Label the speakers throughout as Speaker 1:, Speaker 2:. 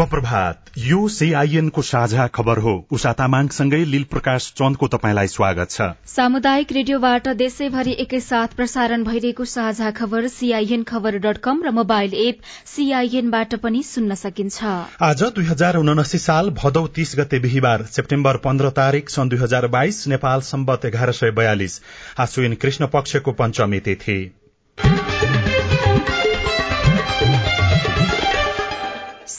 Speaker 1: शुभ प्रभात। यो सीआईएन को साझा खबर हो। उषा तामाङसँगै लील प्रकाश चन्दको तपाईँलाई स्वागत छ।
Speaker 2: सामुदायिक रेडियोबाट देशैभरि एकैसाथ प्रसारण भइरहेको साझा खबर सीआईएन खबर डट कम र मोबाइल एप सीआईएनबाट पनि सुन्न सकिन्छ।
Speaker 1: आज दुई हजार उनासी साल भदौ तीस गते बिहिबार सेप्टेम्बर पन्ध्र तारीक सन् दुई हजार बाइस नेपाल सम्बत एघार सय बयालिस। आश्विन कृष्ण पक्षको पञ्चमी तिथि।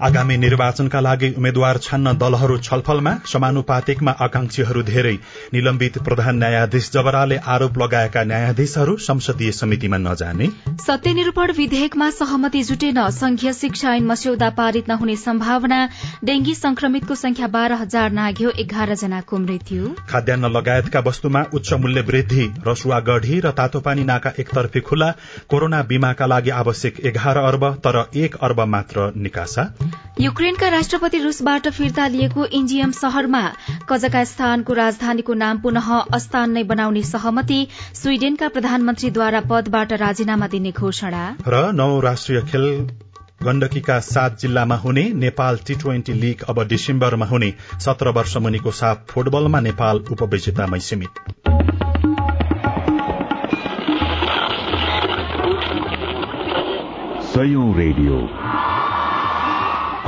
Speaker 1: आगामी निर्वाचनका लागि उम्मेद्वार छान्न दलहरू छलफलमा समानुपातिकमा आकांक्षीहरू धेरै। निलम्बित प्रधान न्यायाधीश जबराले आरोप लगाएका न्यायाधीशहरू संसदीय समितिमा नजाने।
Speaker 2: सत्यनिरूपण विधेयकमा सहमति जुटेन। संघीय शिक्षा ऐन मस्यौदा पारित नहुने सम्भावना। डेंगी संक्रमितको संख्या बाह्र हजार नाग्यो एघार जनाको मृत्यु
Speaker 1: खाद्यान्न लगायतका वस्तुमा उच्च मूल्य वृद्धि। रसुवा गढ़ी र तातोपानी नाका एकतर्फी खुला। कोरोना बीमाका लागि आवश्यक एघार अर्ब तर एक अर्ब मात्र निकासा।
Speaker 2: युक्रेनका राष्ट्रपति रूसबाट फिर्ता लिएको इन्जियम शहरमा कजकास्तानको राजधानीको नाम पुनः अस्तान नै बनाउने सहमति स्वीडेनका प्रधानमन्त्रीद्वारा पदबाट राजीनामा दिने घोषणा।
Speaker 1: र नौ राष्ट्रिय खेल गण्डकीका सात जिल्लामा हुने नेपाल टी ट्वेन्टी लीग अब डिसेम्बरमा हुने सत्र वर्ष मुनिको साफ फुटबलमा नेपाल उपविजेतामै सीमित।
Speaker 3: रेडियो।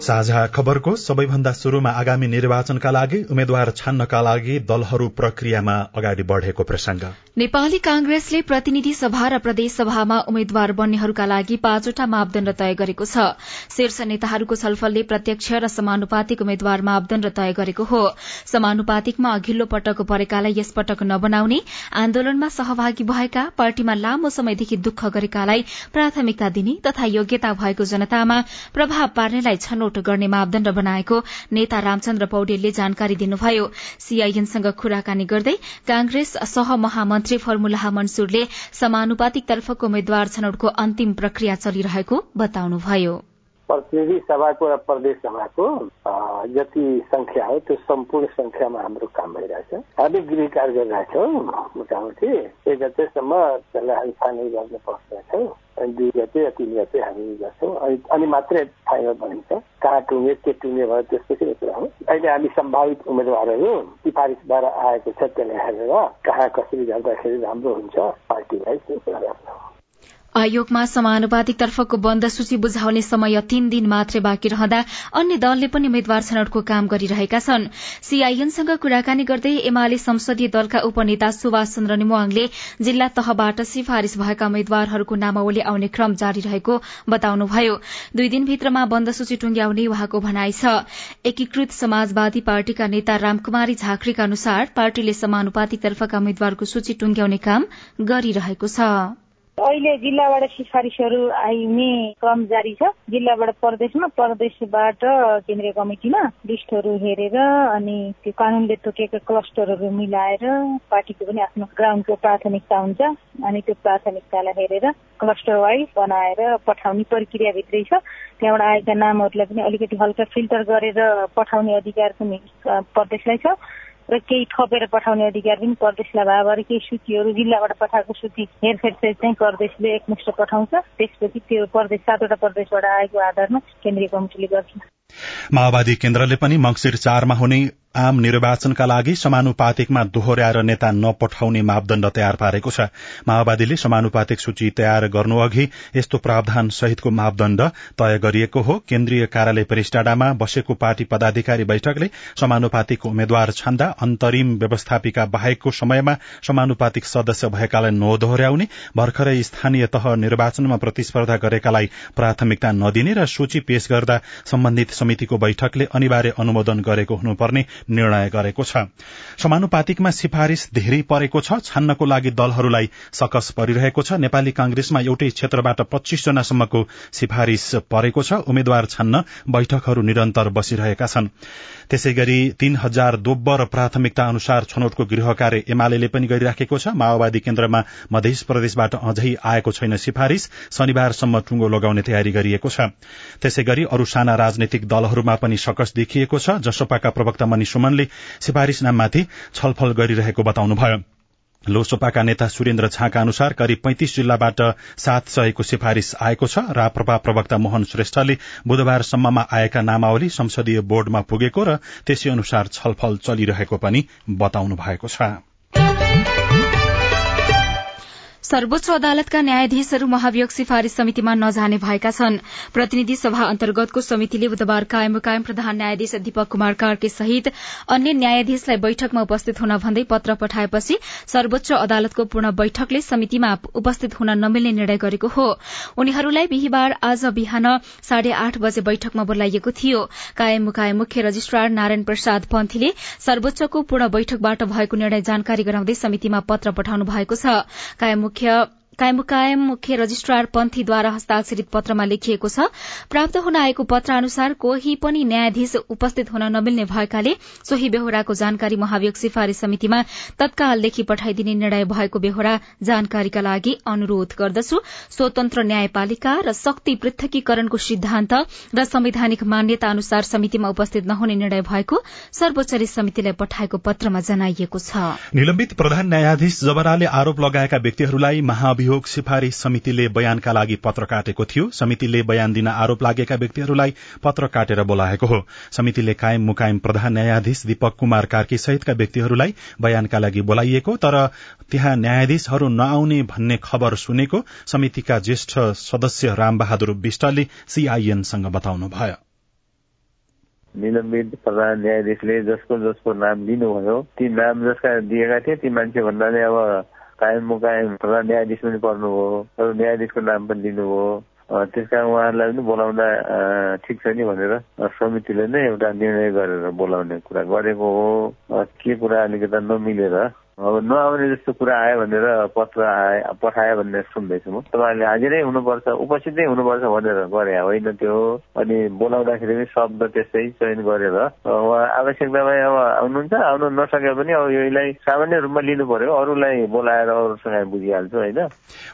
Speaker 1: साझा खबरको सबैभन्दा शुरूमा आगामी निर्वाचनका लागि उम्मेद्वार छान्नका लागि दलहरू प्रक्रियामा अगाडि बढ़ेको प्रसंग
Speaker 2: नेपाली कांग्रेसले प्रतिनिधि सभा र प्रदेश सभामा उम्मेद्वार बन्नेहरूका लागि पाँचवटा मापदण्ड तय गरेको छ। शीर्ष नेताहरूको छलफलले प्रत्यक्ष र समानुपातिक उम्मेद्वार मापदण्ड तय गरेको हो। समानुपातिकमा अघिल्लो पटक परेकालाई यसपटक नबनाउने आन्दोलनमा सहभागी भएका पार्टीमा लामो समयदेखि दुःख गरेकालाई प्राथमिकता दिने तथा योग्यता भएको जनतामा प्रभाव पार्नेलाई छनौट छनौट गर्ने मापदण्ड बनाएको नेता रामचन्द्र पौडेलले जानकारी दिनुभयो। सीआईएनसँग कुराकानी गर्दै कांग्रेस सहमहामन्त्री फर्मुला मन्सुरले समानुपातिक तर्फको उम्मेद्वार छनौटको अन्तिम प्रक्रिया चलिरहेको बताउनुभयो।
Speaker 4: प्रतिनिधि सभाको र प्रदेश सभाको जति संख्या हो त्यो सम्पूर्ण संख्यामा हाम्रो काम भइरहेछ। हामी गृह कार्य गरिरहेछौँ मोटामोटी। एक गतेसम्म त्यसलाई हामी फाइनल गर्न पर्छौँ अनि दुई गते या तिन गते हामी गर्छौँ। अनि अनि मात्रै फाइनल बनिन्छ कहाँ टुङ्गे के टुङ्गे भयो त्यसपछि कुरा हो। अहिले हामी सम्भावित उम्मेद्वारहरू सिफारिसबाट आएको छ त्यसलाई हेरेर कहाँ कसरी गर्दाखेरि राम्रो हुन्छ पार्टीलाई त्यो कुरा गर्छौँ
Speaker 2: आयोगमा समानुपातिक तर्फको बन्द सूची बुझाउने समय तीन दिन मात्रै बाँकी रहँदा अन्य दलले पनि उम्मेद्वार छनौटको काम गरिरहेका छन्। सीआईएनसँग कुराकानी गर्दै एमाले संसदीय दलका उपनेता सुभाष चन्द्र निमवाङले जिल्ला तहबाट सिफारिश भएका उम्मेद्वारहरूको नामावली आउने क्रम जारी रहेको बताउनुभयो। दुई दिनभित्रमा बन्द सूची टुंग्याउने उहाँको भनाइ छ। एकीकृत समाजवादी पार्टीका नेता रामकुमारी झाँक्रीका अनुसार पार्टीले समानुपातिक तर्फका उम्मेद्वारको सूची टुंग्याउने काम गरिरहेको छ।
Speaker 5: अहिले जिल्लाबाट सिफारिसहरू आइने क्रम जारी छ। जिल्लाबाट प्रदेशमा प्रदेशबाट केन्द्रीय कमिटीमा लिस्टहरू हेरेर अनि त्यो कानूनले तोकेका क्लस्टरहरू मिलाएर पार्टीको पनि आफ्नो ग्राउन्डको प्राथमिकता हुन्छ। अनि त्यो प्राथमिकतालाई हेरेर क्लस्टर वाइज बनाएर पठाउने प्रक्रियाभित्रै छ। त्यहाँबाट आएका नामहरूलाई पनि अलिकति हल्का फिल्टर गरेर पठाउने अधिकार पनि प्रदेशलाई छ। र केही थपेर पठाउने अधिकार पनि प्रदेशलाई भयो भएर केही सूचीहरू जिल्लाबाट पठाएको सूची हेरफेर चाहिँ प्रदेशले एकमुष्ट पठाउँछ। त्यसपछि त्यो प्रदेश सातवटा प्रदेशबाट आएको आधारमा केन्द्रीय कमिटीले गर्छ।
Speaker 1: माओवादी केन्द्रले पनि मंगिर चारमा हुने आम निर्वाचनका लागि समानुपातिकमा दोहोर्याएर नेता नपठाउने मापदण्ड तयार पारेको छ। माओवादीले समानुपातिक सूची तयार गर्नु अघि यस्तो प्रावधान सहितको मापदण्ड तय गरिएको हो। केन्द्रीय कार्यालय परिष्टाडामा बसेको पार्टी पदाधिकारी बैठकले समानुपातिक उम्मेद्वार छान्दा अन्तरिम व्यवस्थापिका बाहेकको समयमा समानुपातिक सदस्य भएकालाई नदोहोर्याउने भर्खरै स्थानीय तह निर्वाचनमा प्रतिस्पर्धा गरेकालाई प्राथमिकता नदिने र सूची पेश गर्दा सम्बन्धित समितिको बैठकले अनिवार्य अनुमोदन गरेको हुनुपर्ने निर्णय गरेको छ। समानुपातिकमा सिफारिश धेरै परेको छ छान्नको लागि दलहरूलाई सकस परिरहेको छ। नेपाली कांग्रेसमा एउटै क्षेत्रबाट पच्चीस जनासम्मको सिफारिश परेको छ। उम्मेद्वार छान्न बैठकहरू निरन्तर बसिरहेका छन्। त्यसै गरी तीन हजार दोब्बर प्राथमिकता अनुसार छनौटको गृह कार्य एमाले पनि गरिराखेको छ। माओवादी केन्द्रमा मध्य प्रदेशबाट अझै आएको छैन सिफारिश शनिबारसम्म टुंगो लगाउने तयारी गरिएको छ। त्यसै गरी अरू साना राजनैतिक दलहरूमा पनि सकस देखिएको छ। जसपाका प्रवक्ता मणि सुमनले सिफारिशनामाथि छलफल गरिरहेको बताउनुभयो। लोकसभाका नेता सुरेन्द्र झाका अनुसार करिब पैंतिस जिल्लाबाट सात सयको सिफारिश आएको छ राप्रपा प्रवक्ता मोहन श्रेष्ठले बुधबारसम्ममा आएका नामावली संसदीय बोर्डमा पुगेको र त्यसै अनुसार छलफल चलिरहेको पनि बताउनु भएको छ।
Speaker 2: सर्वोच्च अदालतका न्यायाधीशहरू महाभियोग सिफारिश समितिमा नजाने भएका छन्। प्रतिनिधि सभा अन्तर्गतको समितिले बुधबार कायम कायम प्रधान न्यायाधीश दीपक कुमार कार्के सहित अन्य न्यायाधीशलाई बैठकमा उपस्थित हुन भन्दै पत्र पठाएपछि सर्वोच्च अदालतको पूर्ण बैठकले समितिमा उपस्थित हुन नमिल्ने निर्णय गरेको हो। उनीहरूलाई बिहिबार आज बिहान साढे आठ बजे बैठकमा बोलाइएको थियो। कायम मुकायम मुख्य रजिस्ट्रार नारायण प्रसाद पन्थीले सर्वोच्चको पूर्ण बैठकबाट भएको निर्णय जानकारी गराउँदै समितिमा पत्र पठाउनु भएको छ। कायम मुख्य कायम मुख्य रजिस्ट्रार पन्थीद्वारा हस्ताक्षरित पत्रमा लेखिएको छ। प्राप्त हुन आएको पत्र अनुसार कोही पनि न्यायाधीश उपस्थित हुन नमिल्ने भएकाले सोही बेहोराको जानकारी महाभियोग सिफारिश समितिमा तत्काल लेखी पठाइदिने निर्णय भएको बेहोरा जानकारीका लागि अनुरोध गर्दछु। स्वतन्त्र न्यायपालिका र शक्ति पृथकीकरणको सिद्धान्त र संवैधानिक मान्यता अनुसार समितिमा उपस्थित नहुने निर्णय भएको सर्वोच्च समितिलाई पठाएको पत्रमा जनाइएको छ।
Speaker 1: निलम्बित प्रधान न्यायाधीश जबराले आरोप लगाएका व्यक्तिहरूलाई महाभियोग अभियोग सिफारिश समितिले बयानका लागि पत्र काटेको थियो। समितिले बयान दिन आरोप लागेका व्यक्तिहरूलाई पत्र काटेर बोलाएको हो। समितिले कायम मुकायम प्रधान न्यायाधीश दीपक कुमार कार्की सहितका व्यक्तिहरूलाई बयानका लागि बोलाइएको तर त्यहाँ न्यायाधीशहरू नआउने भन्ने खबर सुनेको समितिका ज्येष्ठ सदस्य रामबहादुर विष्टले सीआईएनसँग बताउनुभयो।
Speaker 6: निलम्बित प्रधान न्यायाधीशले जसको जसको नाम दिनुभयो ती नाम जसका दिएका थिए ती मान्छे भन्नाले अब कायम मुकायम प्रधान न्यायाधीश पनि पर्नुभयो अरू न्यायाधीशको नाम पनि दिनुभयो त्यस कारण उहाँहरूलाई पनि बोलाउँदा ठिक छ नि भनेर समितिले नै एउटा निर्णय गरेर बोलाउने कुरा गरेको हो। के कुरा अलिकता नमिलेर अब नआउने जस्तो कुरा आयो भनेर पत्र आए पठायो भनेर सुन्दैछु म। तपाईँहरूले हाजिरै हुनुपर्छ उपस्थितै हुनुपर्छ भनेर गरे होइन त्यो अनि बोलाउँदाखेरि पनि शब्द त्यस्तै चयन गरेर उहाँ आवश्यकतामा अब आउनुहुन्छ आउनु नसके पनि अब यसलाई सामान्य रूपमा लिनु पर्यो। अरूलाई बोलाएर अरूसँग बुझिहाल्छु होइन?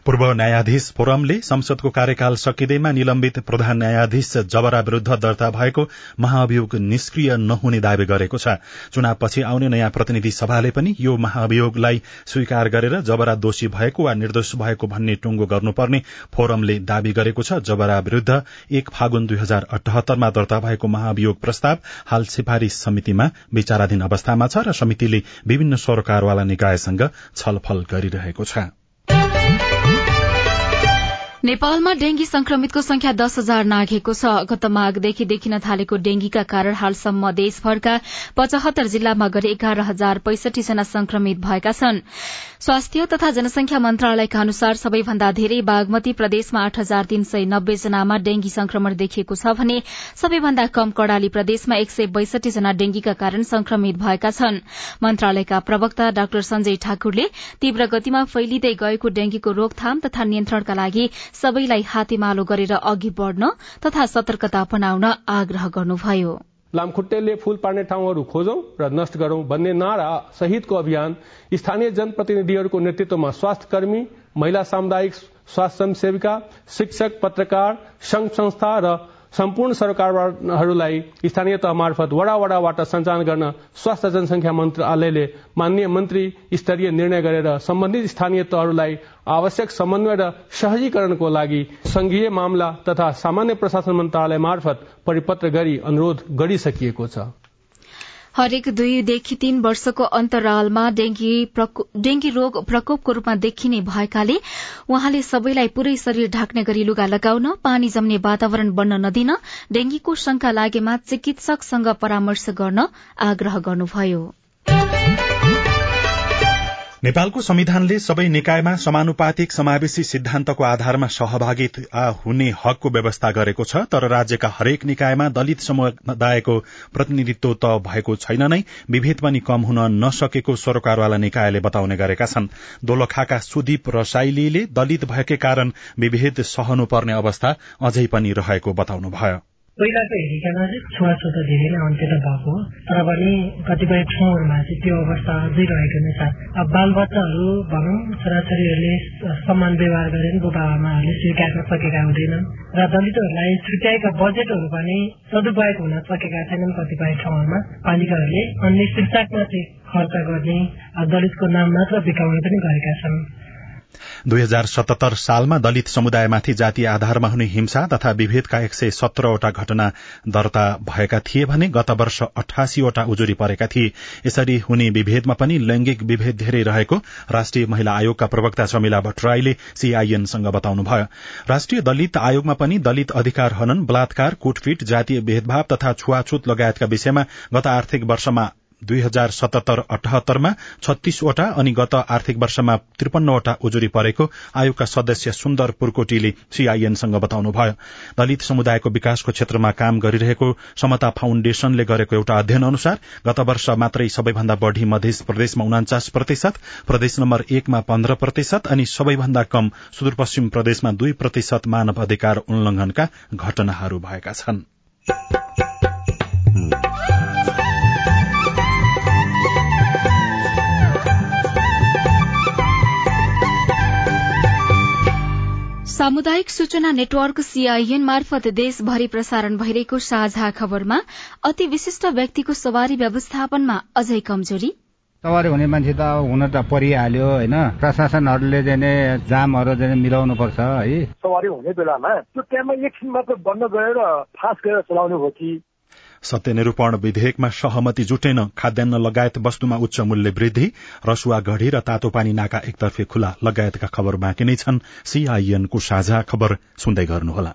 Speaker 1: पूर्व न्यायाधीश फोरमले संसदको कार्यकाल सकिँदैमा निलम्बित प्रधान न्यायाधीश जबरा विरूद्ध दर्ता भएको महाअभियोग निष्क्रिय नहुने दावी गरेको छ। चुनावपछि आउने नयाँ प्रतिनिधि सभाले पनि यो महाअभियोग अभियोगलाई स्वीकार गरेर जबरा दोषी भएको वा निर्दोष भएको भन्ने टुंगो गर्नुपर्ने फोरमले दावी गरेको छ। जबरा विरूद्ध एक फागुन दुई हजार अठहत्तरमा दर्ता भएको महाभियोग प्रस्ताव हाल सिफारिश समितिमा विचाराधीन अवस्थामा छ र समितिले विभिन्न सरकारवाला निकायसँग छलफल गरिरहेको छ।
Speaker 2: नेपालमा डेंगी संक्रमितको संख्या दस हजार नाघेको छ। गत माघदेखि देखिन थालेको डेंगीका कारण हालसम्म देशभरका पचहत्तर जिल्लामा गरी एघार हजार पैसठी जना संक्रमित भएका छन्। स्वास्थ्य तथा जनसंख्या मन्त्रालयका अनुसार सबैभन्दा धेरै बागमती प्रदेशमा आठ हजार तीन सय नब्बे जनामा डेंगी संक्रमण देखिएको छ भने सबैभन्दा कम कड़ाली प्रदेशमा एक सय बैसठी जना डेंगीका कारण संक्रमित भएका छन्। मन्त्रालयका प्रवक्ता डाक्टर संजय ठाकुरले तीव्र गतिमा फैलिँदै गएको डेंगीको रोकथाम तथा नियन्त्रणका लागि सबैलाई हातेमालो गरेर अघि बढ़न तथा सतर्कता अपनाउन आग्रह गर्नुभयो।
Speaker 7: लामखुट्टेले फूल पार्ने ठाउँहरू खोजौं र नष्ट गरौं भन्ने नारा सहितको अभियान स्थानीय जनप्रतिनिधिहरूको नेतृत्वमा स्वास्थ्य कर्मी महिला सामुदायिक स्वास्थ्य सेविका शिक्षक पत्रकार संघ संस्था र सम्पूर्ण सरकारहरूलाई स्थानीय तह मार्फत वडा वडाबाट सञ्चालन गर्न स्वास्थ्य जनसङ्ख्या मन्त्रालयले मान्य मन्त्री स्तरीय निर्णय गरेर सम्बन्धित स्थानीय तहहरूलाई आवश्यक समन्वय र सहजीकरणको लागि संघीय मामला तथा सामान्य प्रशासन मन्त्रालय मार्फत परिपत्र गरी अनुरोध गरिसकिएको छ।
Speaker 2: हरेक दुईदेखि तीन वर्षको अन्तरालमा डेंगी रोग प्रकोपको रूपमा देखिने भएकाले उहाँले सबैलाई पूरै शरीर ढाक्ने गरी लुगा लगाउन पानी जम्ने वातावरण बन्न नदिन डेंगीको शंका लागेमा चिकित्सकसँग परामर्श गर्न आग्रह गर्नुभयो।
Speaker 1: नेपालको संविधानले सबै निकायमा समानुपातिक समावेशी सिद्धान्तको आधारमा सहभागिता हुने हकको व्यवस्था गरेको छ तर राज्यका हरेक निकायमा दलित समुदायको प्रतिनिधित्व त भएको छैन नै। विभेद पनि कम हुन नसकेको सरोकारवाला निकायले बताउने गरेका छन्। दोलखाका सुदीप रसाइलीले दलित भएकै कारण विभेद सहनुपर्ने अवस्था अझै पनि रहेको बताउनुभयो।
Speaker 8: पहिलाको हेरिकन चाहिँ छुवाछुत धेरै नै अन्त्य त भएको हो। तर पनि कतिपय ठाउँहरूमा चाहिँ त्यो अवस्था अझै रहेको नै छ। अब बालबच्चाहरू भनौँ छोराछोरीहरूले समान व्यवहार गरेर बुबाआमाहरूले स्वीकार्न सकेका हुँदैनन् र दलितहरूलाई छुट्याएका बजेटहरू पनि सदुपयोग हुन सकेका छैनन् कतिपय ठाउँहरूमा। पालिकाहरूले अन्य शीर्षकमा चाहिँ खर्च गर्ने दलितको नाम मात्र बिकाउने पनि गरेका छन्।
Speaker 1: दुई हजार सतहत्तर सालमा दलित समुदायमाथि जातीय आधारमा हुने हिंसा तथा विभेदका एक सय सत्रवटा घटना दर्ता भएका थिए भने गत वर्ष अठासीवटा उजुरी परेका थिए। यसरी हुने विभेदमा पनि लैंगिक विभेद धेरै रहेको राष्ट्रिय महिला आयोगका प्रवक्ता चमिला भट्टराईले सीआईएनसँग बताउनुभयो। राष्ट्रिय दलित आयोगमा पनि दलित अधिकार हनन बलात्कार कुटपिट जातीय भेदभाव तथा छुवाछुत लगायतका विषयमा गत आर्थिक वर्षमा दुई हजार सतहत्तर अठहत्तरमा छत्तीसवटा अनि गत आर्थिक वर्षमा त्रिपन्नवटा उजुरी परेको आयोगका सदस्य सुन्दर पुर्कोटीले सीआईएनसँग बताउनुभयो। दलित समुदायको विकासको क्षेत्रमा काम गरिरहेको समता फाउण्डेशनले गरेको एउटा अध्ययन अनुसार गत वर्ष मात्रै सबैभन्दा बढ़ी मध्य प्रदेशमा उनाचास प्रतिशत प्रदेश नम्बर एकमा पन्ध्र प्रतिशत अनि सबैभन्दा कम सुदूरपश्चिम प्रदेशमा दुई प्रतिशत मानव अधिकार उल्लंघनका घटनाहरू भएका छन्।
Speaker 2: सामुदायिक सूचना नेटवर्क सीआईएन मार्फत देशभरि प्रसारण भइरहेको साझा खबरमा अति विशिष्ट व्यक्तिको सवारी व्यवस्थापनमा अझै कमजोरी।
Speaker 9: सवारी हुने मान्छे त हुन त परिहाल्यो होइन? प्रशासनहरूले चाहिँ जामहरू मिलाउनु पर्छ है?
Speaker 10: सवारी हुने बेलामा त्यो टाइममा एकछिन मात्र बन्द गरेर फास्ट गरेर चलाउनु हो कि?
Speaker 1: सत्यनिरूपण विधेयकमा सहमति जुटेन खाद्यान्न लगायत वस्तुमा उच्च मूल्य वृद्धि रसुवा घड़ी र तातो पानी नाका एकतर्फे खुला लगायतका खबर बाँकी नै छन्। सीआईएनको साझा खबर सुन्दै गर्नुहोला।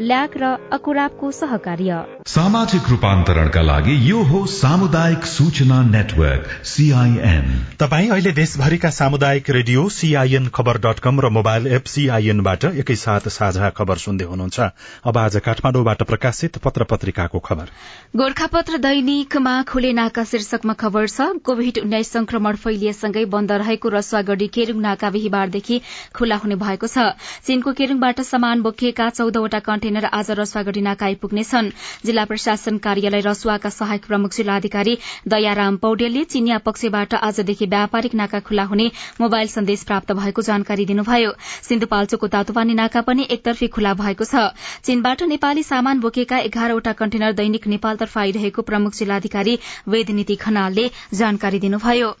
Speaker 11: ल्याक र अकुराबको सहकार्य।
Speaker 3: सामाजिक रूपान्तरणका लागि यो हो सामुदायिक सूचना नेटवर्क सीआईएन
Speaker 1: तपाई अहिले देशभरिका सामुदायिक रेडियो सीआईएन खबर डट कम र मोबाइल एप सीआईएनबाट एकैसाथ साझा खबर सुन्दै हुनुहुन्छ। अब आज काठमाडौँबाट प्रकाशित पत्र पत्रिकाको खबर।
Speaker 2: गोर्खापत्र दैनिकमा खुले नाका शीर्षकमा खबर छ कोविड उन्नाइस संक्रमण फैलिएसँगै बन्द रहेको रसुवागढ़ी केरूङ नाका बिहिबारदेखि खुल्ला हुने भएको छ। चीनको केरूङबाट सामान बोकिएका चौधवटा कन्टेनर आज रसुवागढ़ी नाका आइपुग्नेछन् जिल्ला प्रशासन कार्यालय रसुवाका सहायक प्रमुख जिल्लाधिकारी दयाराम पौडेलले चिनिया पक्षबाट आजदेखि व्यापारिक नाका खुल्ला हुने मोबाइल सन्देश प्राप्त भएको जानकारी दिनुभयो। सिन्धुपाल्चोकको तातुपानी नाका पनि एकतर्फी खुल्ला भएको छ। चीनबाट नेपाली सामान बोकेका एघारवटा कन्टेनर दैनिक नेपालतर्फ आइरहेको प्रमुख जिल्लाधिकारी वेदनीति खनालले जानकारी दिनुभयो।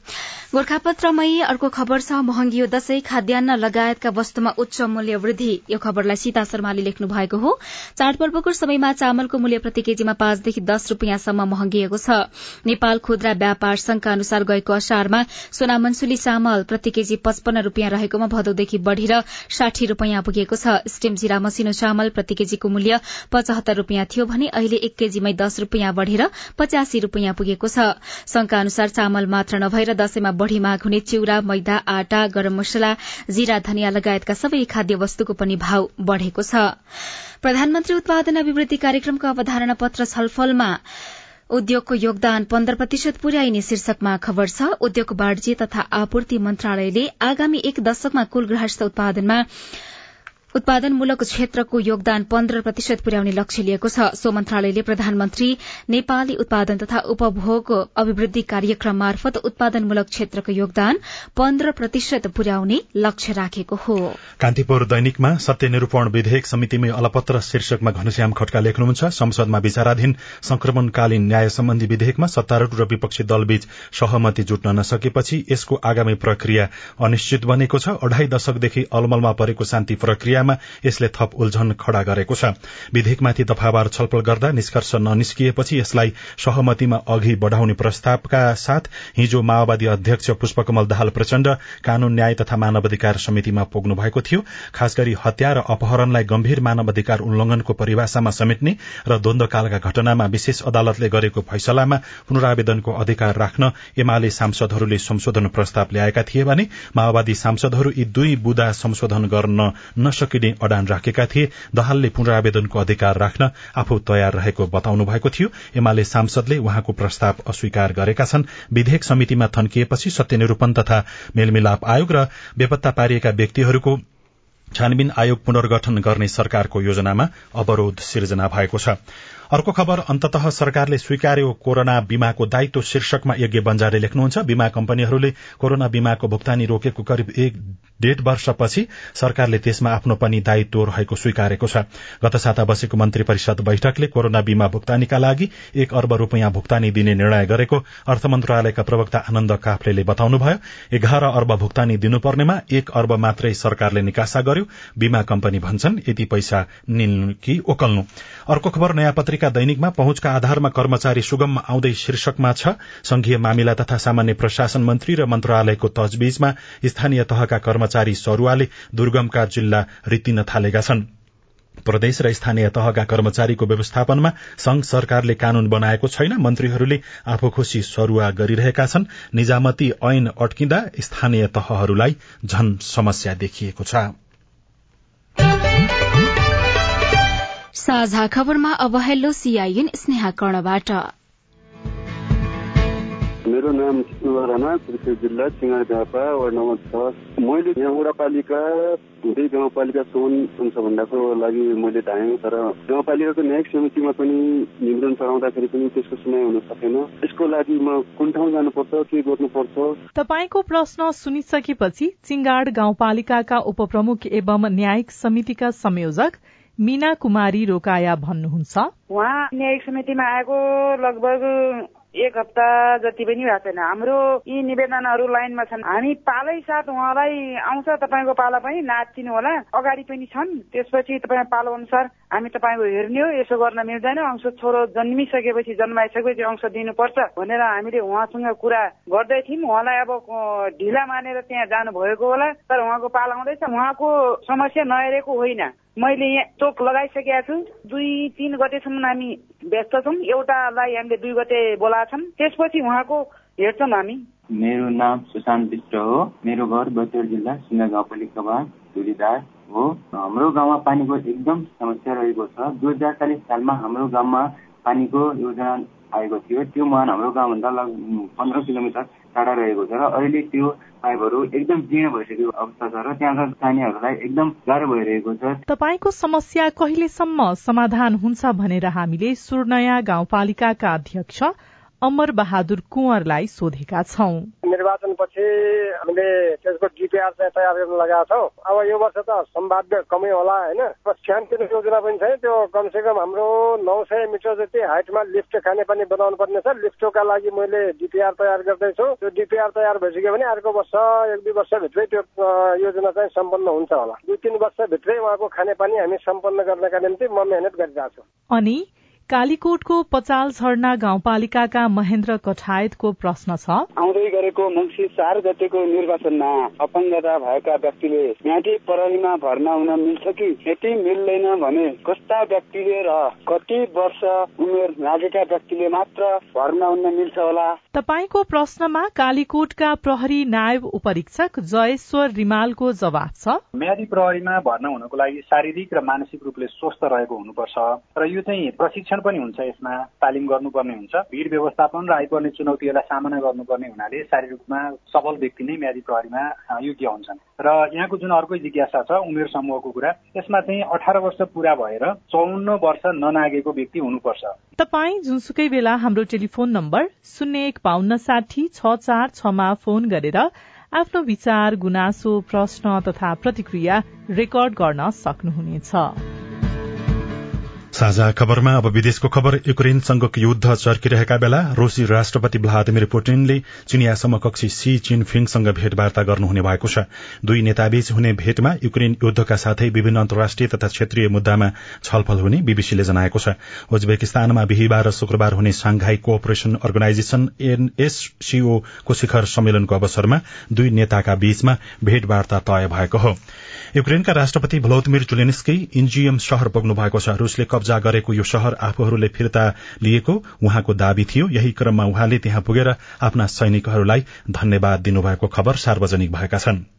Speaker 2: गोर्खापत्रमै अर्को खबर छ महँगियो दशैं खाद्यान्न लगायतका वस्तुमा उच्च मूल्य वृद्धि। यो खबरलाई सीता शर्माले लेख्नु भएको हो। चाडपर्वको समयमा चामलको मूल्य प्रति केजीमा पाँचदेखि दस रूपियाँसम्म महँगिएको छ। नेपाल खुद्रा व्यापार संघका अनुसार गएको असारमा सोनामन्सुली चामल प्रति केजी पचपन्न रूपियाँ रहेकोमा भदौदेखि बढ़ेर साठी रूपियाँ पुगेको छ। स्टिम जिरा मसिनो चामल प्रति केजीको मूल्य पचहत्तर रूपियाँ थियो भने अहिले एक केजीमै दस रूपियाँ बढ़ेर पचासी रूपियाँ पुगेको छ। संघका अनुसार चामल मात्र नभएर दशैंमा बढ़ी माग हुने चिउरा मैदा आटा गरम मसला जिरा धनियाँ लगायतका सबै खाद्य वस्तुको पनि भाव बढ़ेको छ। प्रधानमन्त्री उत्पादन अभिवृद्धि कार्यक्रमको अवधारणा पत्र छलफलमा उद्योगको योगदान पन्ध्र प्रतिशत पुर्याइने शीर्षकमा खबर छ। उद्योग वाणिज्य तथा आपूर्ति मन्त्रालयले आगामी एक दशकमा कुल गृहस्थ उत्पादनमा उत्पादनमूलक क्षेत्रको योगदान पन्ध्र प्रतिशत पुर्याउने लक्ष्य लिएको छ। सो मन्त्रालयले प्रधानमन्त्री नेपाली उत्पादन तथा उपभोग अभिवृद्धि कार्यक्रम मार्फत उत्पादनमूलक क्षेत्रको योगदान पन्ध्र प्रतिशत पुर्याउने लक्ष्य राखेको हो।
Speaker 1: कान्तिपुर दैनिकमा सत्यनिरूपण विधेयक समितिमै अलपत्र शीर्षकमा घनश्याम खड्का लेख्नुहुन्छ। संसदमा विचाराधीन संक्रमणकालीन न्याय सम्बन्धी विधेयकमा सत्तारूढ़ र विपक्षी दलबीच सहमति जुट्न नसकेपछि यसको आगामी प्रक्रिया अनिश्चित बनेको छ। अढ़ाई दशकदेखि अलमलमा परेको शान्ति प्रक्रिया यसले थप उल्झन खड़ा गरेको छ। विधेयकमाथि दफावार छलफल गर्दा निष्कर्ष ननिस्किएपछि यसलाई सहमतिमा अघि बढ़ाउने प्रस्तावका साथ हिजो माओवादी अध्यक्ष पुष्पकमल दाहाल प्रचण्ड कानून न्याय तथा मानवाधिकार समितिमा पुग्नु भएको थियो। खास गरी हत्या र अपहरणलाई गम्भीर मानवाधिकार उल्लंघनको परिभाषामा समेट्ने र द्वन्द्वकालका घटनामा विशेष अदालतले गरेको फैसलामा पुनरावेदनको अधिकार राख्न एमाले सांसदहरूले संशोधन प्रस्ताव ल्याएका थिए भने माओवादी सांसदहरू यी दुई बुदा संशोधन गर्न नसके सकिने अडान राखेका थिए। दहालले पुनरावेदनको अधिकार राख्न आफू तयार रहेको बताउनु भएको थियो। एमाले सांसदले उहाँको प्रस्ताव अस्वीकार गरेका छन्। विधेयक समितिमा थन्किएपछि सत्यनिरूपण तथा मेलमिलाप आयोग र बेपत्ता पारिएका व्यक्तिहरूको छानबिन आयोग पुनर्गठन गर्ने सरकारको योजनामा अवरोध सिर्जना भएको छ। अर्को खबर अन्तत सरकारले स्वीकार्यो कोरोना बीमाको दायित्व शीर्षकमा यज्ञ बन्जारे लेख्नुहुन्छ। बीमा कम्पनीहरूले कोरोना बीमाको भुक्तानी रोकेको करिब एक डेढ वर्षपछि सरकारले त्यसमा आफ्नो पनि दायित्व रहेको स्वीकारेको छ। गत साता बसेको मन्त्री परिषद बैठकले कोरोना बीमा भुक्तानीका लागि एक अर्ब रूपियाँ भुक्तानी दिने निर्णय गरेको अर्थ मन्त्रालयका प्रवक्ता आनन्द काफ्ले बताउनुभयो। एघार अर्ब भुक्तानी दिनुपर्नेमा एक अर्ब मात्रै सरकारले निकासा गर्यो। बीमा कम्पनी भन्छन् यति पैसा निल्नु कि ओकल्नु। अर्को खबर नयाँ पत्रिका दैनिकमा पहुँचका आधारमा कर्मचारी सुगम आउँदै शीर्षकमा छ संघीय मामिला तथा सामान्य प्रशासन मन्त्री र मन्त्रालयको तजबीजमा स्थानीय तहका कर्मचारी सरूवाले दुर्गमका जिल्ला रित्तिन थालेका छन्। प्रदेश र स्थानीय तहका कर्मचारीको व्यवस्थापनमा संघ सरकारले कानून बनाएको छैन मन्त्रीहरूले आफू खुशी सरूवा गरिरहेका छन्। निजामती ऐन अट्किँदा स्थानीय तहहरूलाई झन समस्या देखिएको छ।
Speaker 2: साझा खबरमा अब हेलो सीआईएन स्नेहा कर्णबाट।
Speaker 12: मेरो नाम विष्णु राणा त्रिशुर जिल्ला सिंगार झापा वार्ड नम्बर छ। मैले यहाँ वडापालिका हुँदै गाउँपालिका सोन हुन्छ भन्दाको लागि मैले धाएँ तर गाउँपालिकाको न्यायिक समितिमा पनि निवेदन चढाउँदाखेरि पनि त्यसको सुनाइ हुन सकेन। यसको लागि म कुन ठाउँ जानुपर्छ के गर्नुपर्छ?
Speaker 13: तपाईँको प्रश्न सुनिसकेपछि चिङ्गाड गाउँपालिकाका उपप्रमुख एवं न्यायिक समितिका संयोजक मीना कुमारी रोकाया भन्नुहुन्छ।
Speaker 5: उहाँ न्यायिक समितिमा आएको लगभग एक हप्ता जति पनि भएको छैन। हाम्रो यी निवेदनहरू लाइनमा छन्। हामी पालै साथ उहाँलाई आउँछ तपाईँको पाला पनि नाचिनु होला। अगाडि पनि छन्। त्यसपछि तपाईँ पालो अनुसार हामी तपाईँको हेर्ने हो। यसो गर्न मिल्दैन। अंश छोरो जन्मिसकेपछि जन्माइसकेपछि अंश दिनुपर्छ भनेर हामीले उहाँसँग कुरा गर्दै थियौँ। उहाँलाई अब ढिला मानेर त्यहाँ जानु भएको होला। तर उहाँको पाला आउँदैछ। उहाँको समस्या नहेरेको होइन। मैले यहाँ चोक लगाइसकेका छु। दुई तिन गतेसम्म हामी व्यस्त छौँ। एउटालाई हामीले दुई गते बोलाएको छौँ। त्यसपछि उहाँको हेर्छौँ हामी।
Speaker 14: मेरो नाम सुशान्त विष्ट हो। मेरो घर बचर जिल्ला सिङ्गा गाउँपालिकामा धुलीदार हो। हाम्रो गाउँमा पानीको एकदम समस्या रहेको छ। दुई हजार चालिस सालमा हाम्रो गाउँमा पानीको योजना आएको थियो। त्यो मुहान हाम्रो गाउँभन्दा लगभग पन्ध्र किलोमिटर टाढा रहेको छ र अहिले त्यो पाइपहरू एकदम जीर्ण भइसकेको अवस्था छ र त्यहाँका स्थानीयहरूलाई एकदम गाह्रो भइरहेको छ।
Speaker 13: तपाईँको समस्या कहिलेसम्म समाधान हुन्छ भनेर हामीले सुर्नया गाउँपालिकाका अध्यक्ष अमर बहादुर कुंवरलाई सोधेका छौं।
Speaker 10: निर्वाचनपछि हामीले त्यसको डिपिआर चाहिँ तयार गर्न लगाएका छौँ। अब यो वर्ष त सम्भाव्य कमै होला होइन? सानोतिनो योजना पनि छ त्यो कमसे कम हाम्रो नौ सय मिटर जति हाइटमा लिफ्ट खाने पनि बनाउनु पर्ने छ। लिफ्टका लागि मैले डिपिआर तयार गर्दैछु। त्यो डिपिआर तयार भइसक्यो भने अर्को वर्ष एक दुई वर्षभित्रै त्यो योजना चाहिँ सम्पन्न हुन्छ होला। दुई तिन वर्षभित्रै उहाँको खानेपानी हामी सम्पन्न गर्नका निम्ति म मेहनत गरिरहेको छु।
Speaker 13: अनि कालीकोटको पचाल झरना गाउँपालिकाका महेन्द्र कठायतको प्रश्न छ।
Speaker 15: आउँदै गरेको मंसिर चार गतेको निर्वाचनमा अपाङ्गता भएका व्यक्तिले म्याटी प्रहरीमा भर्ना हुन मिल्छ कि यति मिल्दैन भने कस्ता व्यक्तिले र कति वर्ष उमेर लागेका व्यक्तिले मात्र भर्ना हुन मिल्छ होला?
Speaker 13: तपाईँको प्रश्नमा कालीकोटका प्रहरी नायब उपरीक्षक जयेश्वर रिमालको जवाब छ।
Speaker 16: म्यादी प्रहरीमा भर्ना हुनको लागि शारीरिक र मानसिक रूपले स्वस्थ रहेको हुनुपर्छ। र यो चाहिँ प्रशिक्षण पनि हुन्छ यसमा तालिम गर्नुपर्ने हुन्छ। भिड व्यवस्थापन र आइपर्ने चुनौतीहरूलाई सामना गर्नुपर्ने हुनाले शारीरिक रूपमा सबल व्यक्ति नै म्यादी प्रहरीमा योग्य हुन्छन्। र यहाँको जुन अर्को जिज्ञासा छ उमेर समूहको कुरा यसमा चाहिँ अठार वर्ष पूरा भएर चौन्न वर्ष ननागेको व्यक्ति हुनुपर्छ।
Speaker 13: तपाईँ जुनसुकै बेला हाम्रो टेलिफोन नम्बर शून्य एक बान्न साठी छ चार छमा फोन गरेर आफ्नो विचार गुनासो प्रश्न तथा प्रतिक्रिया रेकर्ड गर्न सक्नुहुनेछ।
Speaker 1: साझा खबरमा अब विदेशको खबर युक्रेनसँगको युद्ध चर्किरहेका बेला रूसी राष्ट्रपति भ्लादिमिर पुटिनले चिनिया समकक्षी सी चिनफिङसँग भेटवार्ता गर्नुहुने भएको छ। दुई नेताबीच हुने भेटमा युक्रेन युद्धका साथै विभिन्न अन्तर्राष्ट्रिय तथा क्षेत्रीय मुद्दामा छलफल हुने बीबीसीले जनाएको छ। उज्बेकिस्तानमा बिहिबार र शुक्रबार हुने सांघाई कोअपरेशन अर्गनाइजेशन एनएससीओ को शिखर सम्मेलनको अवसरमा दुई नेताका बीचमा भेटवार्ता तय भएको हो। युक्रेनका राष्ट्रपति भ्लोदिमिर जुलेन्स्की इन्जियम शहर पुग्नु भएको छ। रूसले कब्जा गरेको यो शहर आफूहरूले फिर्ता लिएको उहाँको दावी थियो। यही क्रममा उहाँले त्यहाँ पुगेर आफ्ना सैनिकहरूलाई धन्यवाद दिनुभएको खबर सार्वजनिक भएका छन्।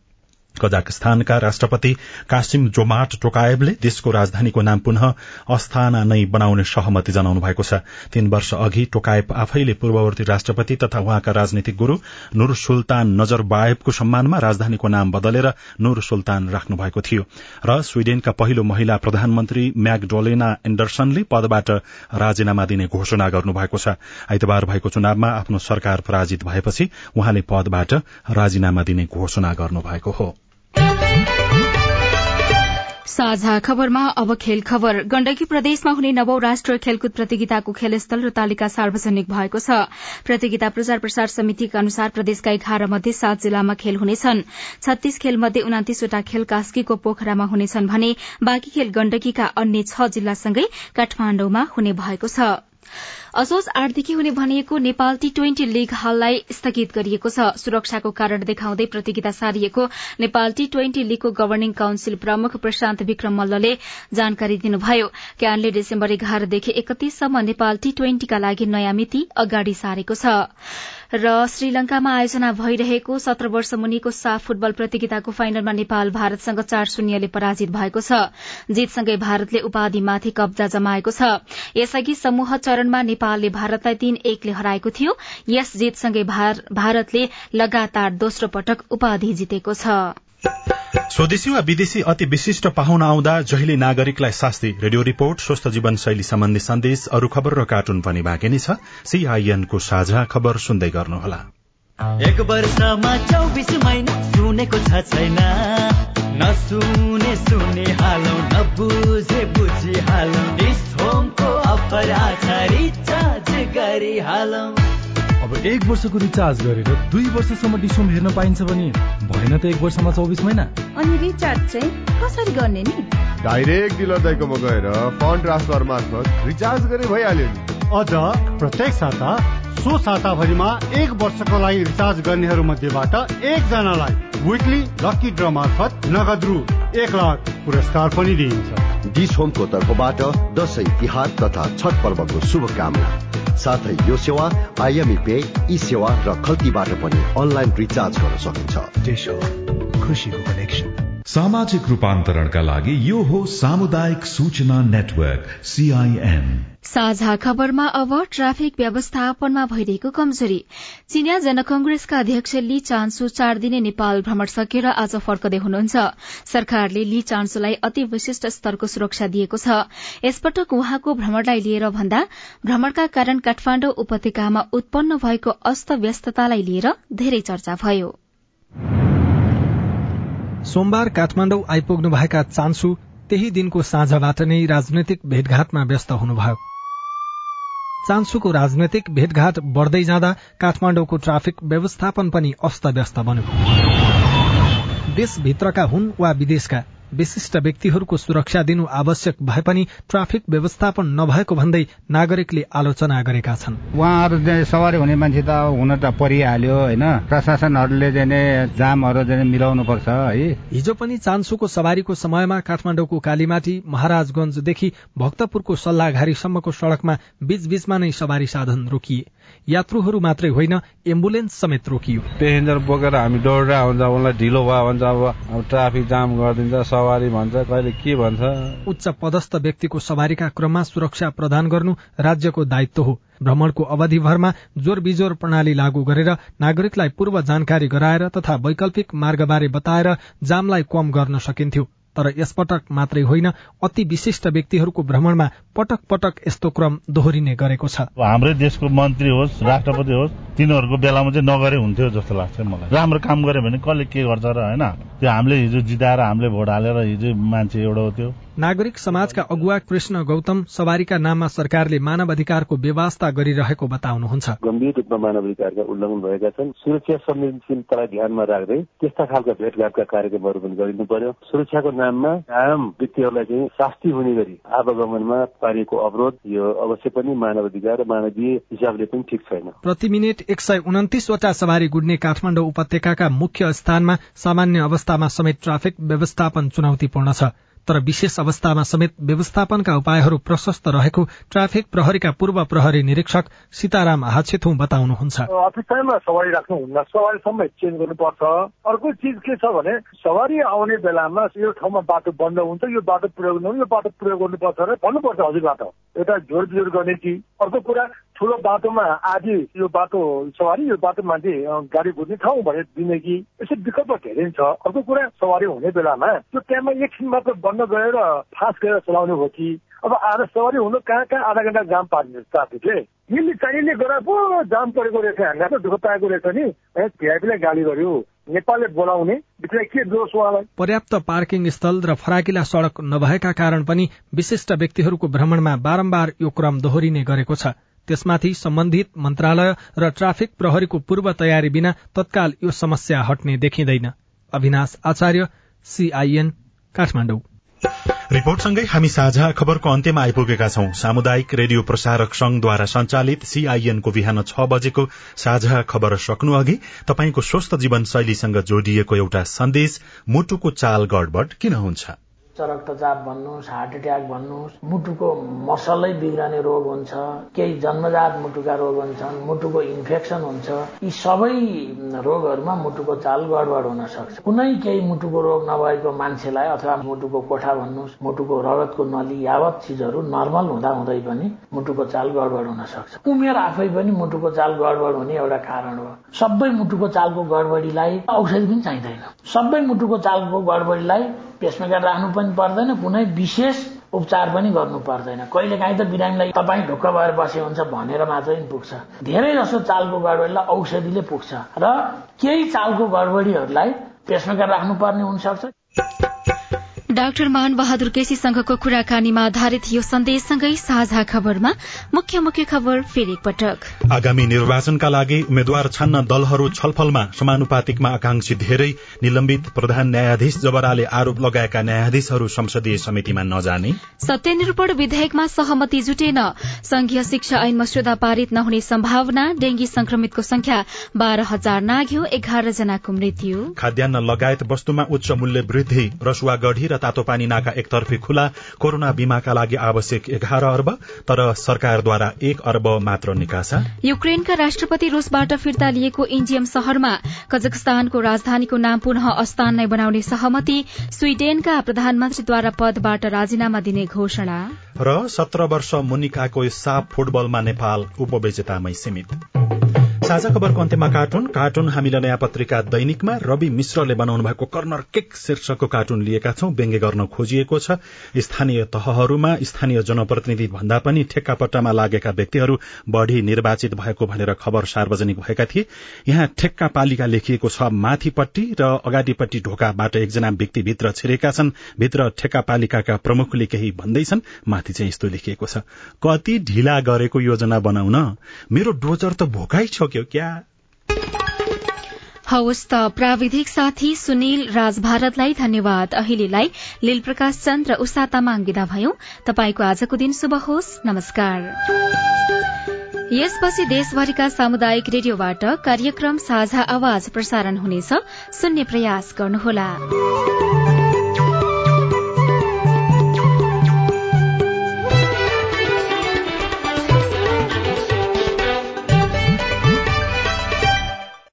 Speaker 1: कजाकस्तानका राष्ट्रपति कासिम जोमाट टोकायबले देशको राजधानीको नाम पुनः अस्थाना नै बनाउने सहमति जनाउनु भएको छ। तीन वर्ष अघि टोकायब आफैले पूर्ववर्ती राष्ट्रपति तथा उहाँका राजनीतिक गुरू नूर सुल्तान नजरबायबको सम्मानमा राजधानीको नाम बदलेर नूर सुल्तान राख्नु भएको थियो र स्वीडेनका पहिलो महिला प्रधानमन्त्री म्यागडोलेना एण्डरसनले पदबाट राजीनामा दिने घोषणा गर्नु भएको छ। आइतबार भएको चुनावमा आफ्नो सरकार पराजित भएपछि उहाँले पदबाट राजीनामा दिने घोषणा गर्नु भएको हो।
Speaker 2: साझा खबरमा अब खेल खबर। गण्डकी प्रदेशमा हुने नवौं राष्ट्रिय खेलकुद प्रतियोगिताको खेलस्थल र तालिका सार्वजनिक भएको छ। प्रतियोगिता प्रचार प्रसार समितिका अनुसार प्रदेशका एघार मध्ये सात जिल्लामा खेल हुनेछन्। छत्तीस खेल मध्ये उनातिसवटा खेल कास्कीको पोखरामा हुनेछन् भने बाँकी खेल गण्डकीका अन्य छ जिल्लासँगै काठमाण्डुमा हुने भएको छ। असोज आठदेखि हुने भनिएको नेपाल टी ट्वेन्टी लीग हाललाई स्थगित गरिएको छ। सुरक्षाको कारण देखाउँदै प्रतियोगिता सारिएको नेपाल टी ट्वेन्टी लीगको गवर्निङ काउन्सिल प्रमुख प्रशान्त विक्रम मल्लले जानकारी दिनुभयो। क्यानले डिसेम्बर एघारदेखि एकतीससम्म नेपाल टी ट्वेन्टीका लागि नयाँ मिति अगाडि सारेको छ। र श्रीलंकामा आयोजना भइरहेको सत्र वर्ष मुनिको साफ फुटबल प्रतियोगिताको फाइनलमा नेपाल भारतसँग चार शून्यले पराजित भएको छ। जीतसँगै भारतले उपाधिमाथि कब्जा जमाएको छ। यसअघि समूह चरणमा नेपालले भारतलाई तीन एकले हराएको थियो। यस जीतसँगै भारतले लगातार दोस्रो पटक उपाधि जितेको छ।
Speaker 1: स्वदेशी वा विदेशी अति विशिष्ट पाहुना आउँदा जहिले नागरिकलाई शास्ति। रेडियो रिपोर्ट स्वस्थ जीवन शैली सम्बन्धी सन्देश अरू खबर र कार्टुन पनि बाँकी नै छ। सीआईएनको साझा खबर सुन्दै गर्नुहोला।
Speaker 17: एक वर्षमा चौबिस महिना सुनेको छ छैन। नसुने सुने हालौ नबुझे बुझी हालौ होमको
Speaker 18: अब एक वर्षको रिचार्ज गरेर दुई वर्षसम्म डिसोम हेर्न पाइन्छ भने भएन त एक वर्षमा चौबिस महिना।
Speaker 19: अनि रिचार्ज चाहिँ कसरी गर्ने नि?
Speaker 20: डाइरेक्ट डिलर दाइकोमा गएर फन्ड ट्रान्सफर मार्फत रिचार्ज गरे भइहाल्यो नि।
Speaker 21: अझ प्रत्येक साता सो साताभरिमा एक वर्षको लागि रिचार्ज गर्नेहरू मध्येबाट एकजनालाई विकली लकी ड्र मार्फत नगद रु एक लाख पुरस्कार पनि दिइन्छ।
Speaker 22: डिस होमको तर्फबाट दशैं तिहार तथा छठ पर्वको शुभकामना। साथै यो सेवा आइएमई पे ई सेवा र खल्तीबाट पनि अनलाइन रिचार्ज गर्न सकिन्छ।
Speaker 3: सामाजिक रूपान्तरणका लागि यो हो सामुदायिक सूचना नेटवर्क सीआईएन
Speaker 2: साझा खबरमा अब ट्राफिक व्यवस्थापनमा भइरहेको कमजोरी। चिनिया जनकंग्रेसका अध्यक्ष ली चान्सु चार दिने नेपाल भ्रमण सकेर आज फर्कदै हुनुहुन्छ। सरकारले ली चान्सुलाई अति विशिष्ट स्तरको सुरक्षा दिएको छ। यसपटक उहाँको भ्रमणलाई लिएर भन्दा भ्रमणका कारण काठमाण्डु उपत्यकामा उत्पन्न भएको अस्त व्यस्ततालाई लिएर धेरै चर्चा भयो।
Speaker 23: सोमबार काठमाडौँ आइपुग्नुभएका चान्सु त्यही दिनको साँझबाट नै राजनैतिक भेटघाटमा व्यस्त हुनुभयो। चान्सुको राजनैतिक भेटघाट बढ्दै जाँदा काठमाडौँको ट्राफिक व्यवस्थापन पनि अस्तव्यस्त बन्यो। देशभित्रका हुन् वा विदेशका विशिष्ट व्यक्तिहरूको सुरक्षा दिनु आवश्यक भए पनि ट्राफिक व्यवस्थापन नभएको भन्दै नागरिकले आलोचना गरेका छन्।
Speaker 24: उहाँहरू सवारी हुने मान्छे त हुन त परिहाल्यो होइन? प्रशासनहरूले जामहरू चाहिँ मिलाउनु पर्छ है?
Speaker 23: हिजो पनि चान्सुको सवारीको समयमा काठमाडौँको कालीमाटी महाराजगंजदेखि भक्तपुरको सल्लाघारीसम्मको सड़कमा बीचबीचमा नै सवारी साधन रोकिए। यात्रुहरू मात्रै होइन एम्बुलेन्स समेत रोकियो।
Speaker 25: पेसेन्जर बोकेर हामी दौडिरहेको हुन्छ उनलाई ढिलो भयो भने अब ट्राफिक जाम गरिदिन्छ सवारी भन्छ कहिले के भन्छ।
Speaker 23: उच्च पदस्थ व्यक्तिको सवारीका क्रममा सुरक्षा प्रदान गर्नु राज्यको दायित्व हो। भ्रमणको अवधिभरमा जोर बिजोर प्रणाली लागू गरेर नागरिकलाई पूर्व जानकारी गराएर तथा वैकल्पिक मार्गबारे बताएर जामलाई कम गर्न सकिन्थ्यो। तर यसपटक मात्रै होइन अति विशिष्ट व्यक्तिहरूको भ्रमणमा पटक पटक यस्तो क्रम दोहोरिने गरेको छ।
Speaker 26: हाम्रै देशको मन्त्री होस् राष्ट्रपति होस् तिनीहरूको बेलामा चाहिँ नगरे हुन्थ्यो जस्तो लाग्छ मलाई। राम्रो काम गर्यो भने कसले के गर्छ र होइन? त्यो हामीले हिजो जिताएर हामीले भोट हालेर हिजो मान्छे एउटा त्यो।
Speaker 23: नागरिक समाजका अगुवा कृष्ण गौतम सवारीका नाममा सरकारले मानव अधिकारको व्यवस्था गरिरहेको बताउनुहुन्छ।
Speaker 27: गम्भीर रूपमा मानव अधिकारका उल्लङ्घन भएका छन्। सुरक्षा संवेदनशीलतालाई ध्यानमा राख्दै त्यस्ता खालका भेटघाटका कार्यक्रमहरू पनि गरिनु पर्यो। सुरक्षाको नाममा आम व्यक्तिहरूलाई चाहिँ शास्ति हुने गरी आवागमनमा पारिएको अवरोध यो अवश्य पनि मानव अधिकार र मानवीय हिसाबले पनि ठिक छैन।
Speaker 23: प्रति मिनट एक सय उन्तिसवटा सवारी गुड्ने काठमाडौँ उपत्यकाका मुख्य स्थानमा सामान्य अवस्थामा समेत ट्राफिक व्यवस्थापन चुनौतीपूर्ण छ। तर विशेष अवस्थामा समेत व्यवस्थापनका उपायहरू प्रशस्त रहेको ट्राफिक प्रहरीका पूर्व प्रहरी निरीक्षक सीताराम हाछेथु बताउनुहुन्छ।
Speaker 28: सवारी राख्नुहुन्न। सवारी सबै चेन्ज गर्नुपर्छ। अर्को चिज के छ भने सवारी आउने बेलामा यो ठाउँमा बाटो बन्द हुन्छ यो बाटो प्रयोग गर्नु यो बाटो प्रयोग गर्नुपर्छ र भन्नुपर्छ हजुरबाट। एउटा जोड बिजोड गर्ने कि? अर्को कुरा ठुलो बाटोमा आदि यो बाटो सवारी यो बाटो मान्छे गाडी कुद्ने ठाउँ दिने कि यसो विकल्प धेरै छ अर्को कुरा सवारी हुने बेलामा त्यो टाइममा एकछिन मात्र बन्द गरेर फास्ट गरेर चलाउने हो कि अब आज सवारी हुनु कहाँ कहाँ आधा घन्टा जाम पार्ने ट्राफिकले यिनले चाहिने गरेर पो जाम परेको रहेछ हामीलाई त दुःख पाएको रहेछ नि भिआइपीलाई गाली गर्यो नेपालले बोलाउने के दोष उहाँलाई
Speaker 23: पर्याप्त पार्किङ स्थल र फराकिला सड़क नभएका कारण पनि विशिष्ट व्यक्तिहरूको भ्रमणमा बारम्बार यो क्रम दोहोरिने गरेको छ त्यसमाथि सम्बन्धित मन्त्रालय र ट्राफिक प्रहरीको पूर्व तयारी बिना तत्काल यो समस्या हट्ने देखिँदैन। अविनाश आचार्य सीआईएन काठमाडौँ।
Speaker 1: रिपोर्टसँगै हामी साझा खबरको अन्त्यमा आइपुगेका छौं। सामुदायिक रेडियो प्रसारक संघद्वारा संचालित सीआईएनको बिहान छ बजेको साझा खबर सक्नु अघि तपाईँको स्वस्थ जीवनशैलीसँग जोडिएको एउटा सन्देश मुटुको चाल गडबड किन हुन्छ?
Speaker 29: रक्तचाप भन्नुहोस् हार्ट एट्याक भन्नुहोस् मुटुको मसलै बिग्रने रोग हुन्छ केही जन्मजात मुटुका रोग हुन्छन् मुटुको इन्फेक्सन हुन्छ यी सबै रोगहरूमा मुटुको चाल गडबड हुन सक्छ। कुनै केही मुटुको रोग नभएको मान्छेलाई अथवा मुटुको कोठा भन्नुहोस् मुटुको रगतको नली यावत चिजहरू नर्मल हुँदा हुँदै पनि मुटुको चाल गडबड हुन सक्छ। उमेर आफै पनि मुटुको चाल गडबड हुने एउटा कारण हो। सबै मुटुको चालको गडबडीलाई औषधि पनि चाहिँदैन। सबै मुटुको चालको गडबडीलाई पेसमेकर राख्नु पनि पर्दैन कुनै विशेष उपचार पनि गर्नु पर्दैन। कहिले काहीँ त बिरामीलाई तपाईँ ढुक्क भएर बसे हुन्छ भनेर मात्रै पुग्छ। धेरै जसो चालको गडबडीलाई औषधिले पुग्छ। र केही चालको गडबडीहरूलाई पेसमेकर राख्नुपर्ने हुनसक्छ।
Speaker 2: डाक्टर मान बहादुर केसीसँगको कुराकानीमा आधारित यो सन्देशसँगै साझा खबरमा मुख्य मुख्य खबर फेरि पटक
Speaker 1: आगामी निर्वाचनका लागि उम्मेद्वार छान्न दलहरू छलफलमा समानुपातिकमा आकांक्षी धेरै निलम्बित प्रधान न्यायाधीश जबराले आरोप लगाएका न्यायाधीशहरू संसदीय समितिमा नजाने।
Speaker 2: सत्यनिरूपण विधेयकमा सहमति जुटेन। संघीय शिक्षा ऐन मस्यौदा पारित नहुने सम्भावना डेंगी संक्रमितको संख्या बाह्र हजार नाग्यो एघार जनाको मृत्यु।
Speaker 1: खाद्यान्न लगायत वस्तुमा उच्च मूल्य वृद्धि रसुवा गढ़ी र तातो पानी नाका एकतर्फी खुला। कोरोना बीमाका लागि आवश्यक एघार अर्ब तर सरकारद्वारा एक अर्ब मात्र निकासा।
Speaker 2: युक्रेनका राष्ट्रपति रूसबाट फिर्ता लिएको इन्डियम शहरमा कजकस्तानको राजधानीको नाम पुनः अस्तान नै बनाउने सहमति स्वीडेनका प्रधानमन्त्रीद्वारा पदबाट राजीनामा दिने घोषणा।
Speaker 1: र सत्र वर्ष मुनिकाको साफ फुटबलमा नेपाल उपविजेतामै सीमित। साझा खबरको अन्त्यमा कार्टुन कार्टुन हामीले नयाँ पत्रिका दैनिकमा। रवि मिश्रले बनाउनु भएको कर्नर केक शीर्षकको कार्टुन लिएका छौं। व्यङ्ग्य गर्न खोजिएको छ। स्थानीय तहहरूमा स्थानीय जनप्रतिनिधि भन्दा पनि ठेक्कापट्टामा लागेका व्यक्तिहरू बढ़ी निर्वाचित भएको भनेर खबर सार्वजनिक भएका थिए। यहाँ ठेक्का पालिका लेखिएको छ माथिपट्टि र अगाडिपट्टि ढोकाबाट एकजना व्यक्ति भित्र छिरेका छन्। भित्र ठेक्का पालिकाका प्रमुखले केही भन्दैछन्। माथि चाहिँ यस्तो लेखिएको छ कति ढिला गरेको योजना बनाउन? मेरो डोजर त भोकाइ छोक्यो क्या?
Speaker 2: हवस् त प्राविधिक साथी सुनिल राज भारतलाई धन्यवाद। अहिलेलाई लील प्रकाश चन्द र उषा तामाङ विदा भयौं। तपाईँको आजको दिन शुभ होस्। नमस्कार। यसपछि देशभरिका सामुदायिक रेडियोबाट कार्यक्रम साझा आवाज प्रसारण हुनेछ। सुन्ने प्रयास गर्नुहोला।